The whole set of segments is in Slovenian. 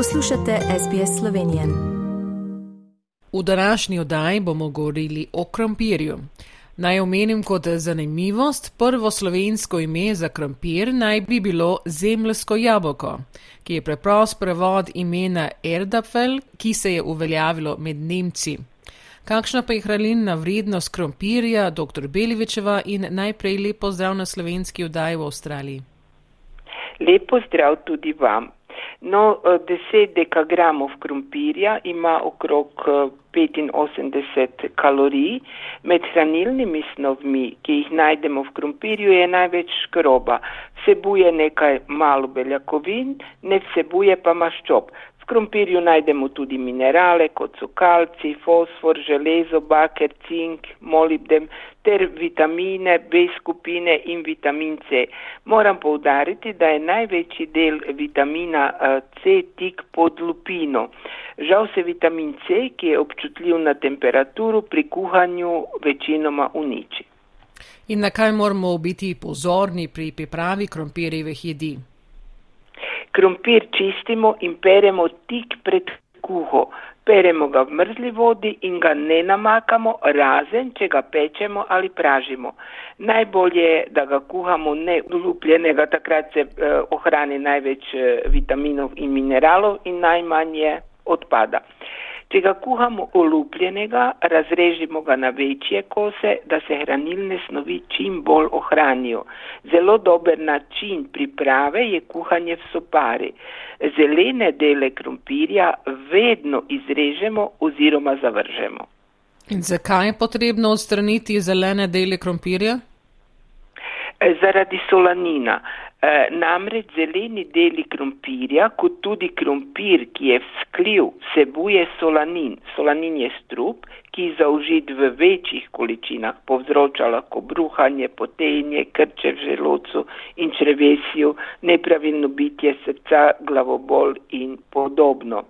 Poslušate SBS Slovenije. V današnji oddaji bomo govorili o krompirju. Naj omenim kot zanimivost, prvo slovensko ime za krompir naj bi bilo zemljsko jabolko, ki je preprost prevod imena Erdapfel, ki se je uveljavilo med Nemci. Kakšna pa je hranilna vrednost krompirja, dr. Belivičeva in najprej lepo zdrav na slovenski oddaji v Avstraliji. Lepo zdrav tudi vam. No, 10 dekagramov krompirja ima okrog 85 kalorij. Med hranilnimi snovmi, ki jih najdemo v krompirju, je največ škroba. Vsebuje nekaj malo beljakovin, ne vsebuje pa maščob krompirju najdemo tudi minerale, kot so kalci, fosfor, železo, baker, cink, molibdem ter vitamine B skupine in vitamin C. Moram povdariti, da je največji del vitamina eh, C tik pod lupino. Žal se vitamin C, ki je občutljiv na temperaturo, pri kuhanju večinoma uniči. In na kaj moramo biti pozorni pri pripravi krompirjevih jedi? Krompir čistimo in peremo tik pred kuho. Peremo ga v mrzli vodi in ga ne namakamo, razen če ga pečemo ali pražimo. Najbolje je, da ga kuhamo neulupljenega, takrat se eh, ohrani največ eh, vitaminov in mineralov in najmanje odpada. Če ga kuhamo olupljenega, razrežimo ga na večje kose, da se hranilne snovi čim bolj ohranijo. Zelo dober način priprave je kuhanje v sopari. Zelene dele krompirja vedno izrežemo oziroma zavržemo. In zakaj je potrebno odstraniti zelene dele krompirja? Zaradi solanina. Eh, namreč zeleni deli krompirja, kot tudi krompir, ki je vzkljiv, vsebuje solanin. Solanin je strup, ki zaužit v večjih količinah povzroča lahko bruhanje, potenje, krče v želocu in črevesju, nepravilno bitje srca, glavobol in podobno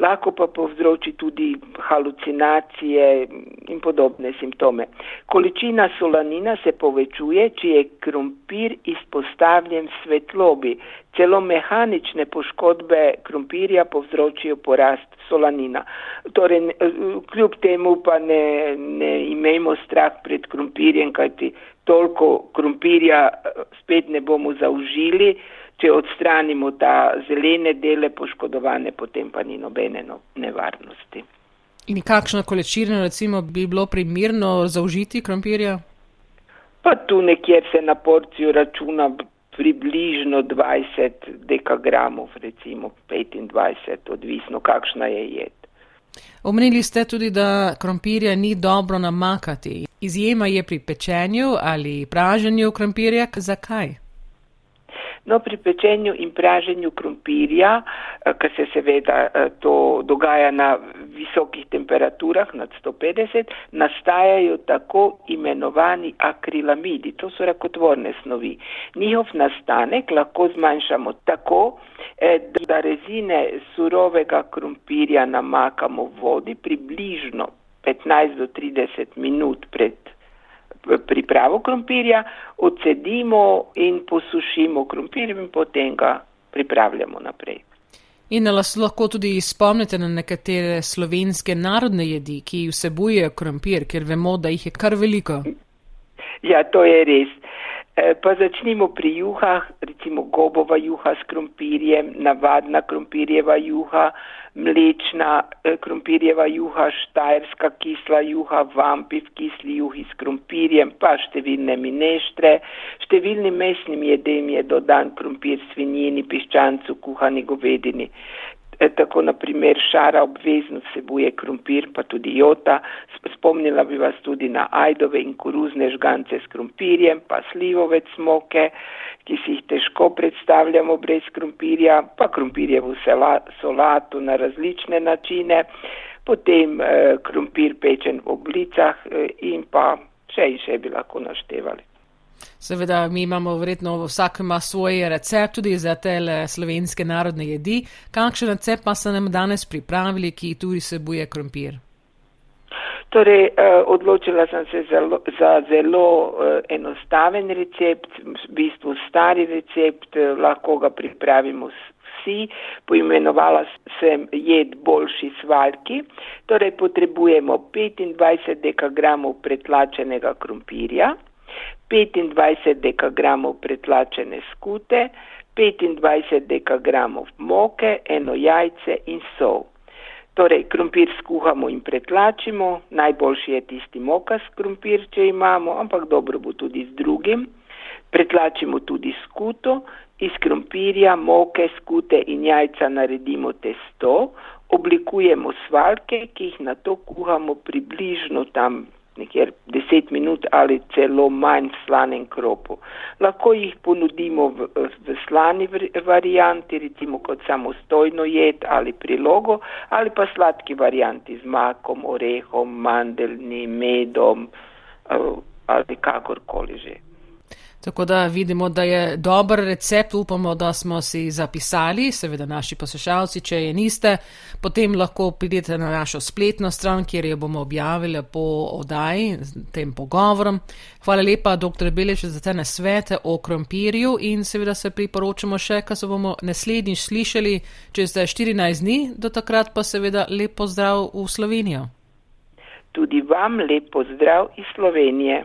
lahko pa povzroči tudi halucinacije in podobne simptome. Količina solanina se povečuje, če je krompir izpostavljen svetlobi. Celo mehanične poškodbe krompirja povzročijo porast solanina. Torej, kljub temu pa ne, ne imejmo strah pred krompirjem, kajti toliko krompirja spet ne bomo zaužili če odstranimo ta zelene dele poškodovane, potem pa ni nobene no, nevarnosti. In kakšna količina recimo bi bilo primirno zaužiti krompirja? Pa tu nekje se na porcijo računa približno 20 dekagramov, recimo 25, odvisno kakšna je jed. Omenili ste tudi, da krompirja ni dobro namakati. Izjema je pri pečenju ali praženju krompirja. Zakaj? No, pri pečenju in praženju krompirja, eh, ker se seveda eh, to dogaja na visokih temperaturah nad 150, nastajajo tako imenovani akrilamidi, to so rakotvorne snovi. Njihov nastanek lahko zmanjšamo tako, eh, da rezine surovega krompirja namakamo v vodi približno 15 do 30 minut pred pripravo krompirja, odcedimo in posušimo krompir in potem ga pripravljamo naprej. In nas lahko tudi spomnite na nekatere slovenske narodne jedi, ki vsebujejo krompir, ker vemo, da jih je kar veliko. Ja, to je res. E, pa začnimo pri juhah, recimo gobova juha s krompirjem, navadna krompirjeva juha, mlečna eh, krompirjeva juha, štajerska kisla juha, vampiv kisli juhi s krompirjem, pa številne mineštre. Številnim mesnim jedem je dodan krompir svinjini, piščancu, kuhani govedini. E, tako naprimer šara obvezno vsebuje krompir, pa tudi jota. Spomnila bi vas tudi na ajdove in koruzne žgance s krompirjem, pa slivovec smoke, ki si jih težko predstavljamo brez krompirja, pa krompirjevo solatu na različne načine, potem eh, krompir pečen v oblicah eh, in pa še in še bi lahko naštevali. Seveda, mi imamo verjetno vsak ima svoj recept tudi za te slovenske narodne jedi. Kakšen recept pa ste nam danes pripravili, ki tudi sebuje krompir? Torej, eh, odločila sem se za, za zelo eh, enostaven recept, v bistvu stari recept, eh, lahko ga pripravimo si, poimenovala sem jed boljši svalki, torej potrebujemo 25 dekagramov pretlačenega krompirja, 25 dekagramov pretlačene skute, 25 dekagramov moke, eno jajce in sol. Torej, krompir skuhamo in pretlačimo, najboljši je tisti mokas krompir, če imamo, ampak dobro bo tudi z drugim. Pretlačimo tudi skuto, iz krompirja, moke, skute in jajca naredimo testo, oblikujemo svalke, ki jih na to kuhamo približno tam nekjer 10 minut ali celo manj v slanem kropu. Lahko jih ponudimo v, v slani varianti, recimo kot samostojno jed ali prilogo, ali pa sladki varianti z makom, orehom, mandelni, medom eh, ali kakorkoli že. Tako da vidimo, da je dober recept, upamo, da smo si zapisali, seveda naši poslušalci, če je niste, potem lahko pridete na našo spletno stran, kjer jo bomo objavili po oddaji z tem pogovorom. Hvala lepa, dr. Belež, za te nasvete o krompirju in seveda se priporočamo še, kar se bomo naslednjič slišali čez 14 dni, do takrat pa seveda lepo zdrav v Slovenijo. Tudi vam lepo zdrav iz Slovenije.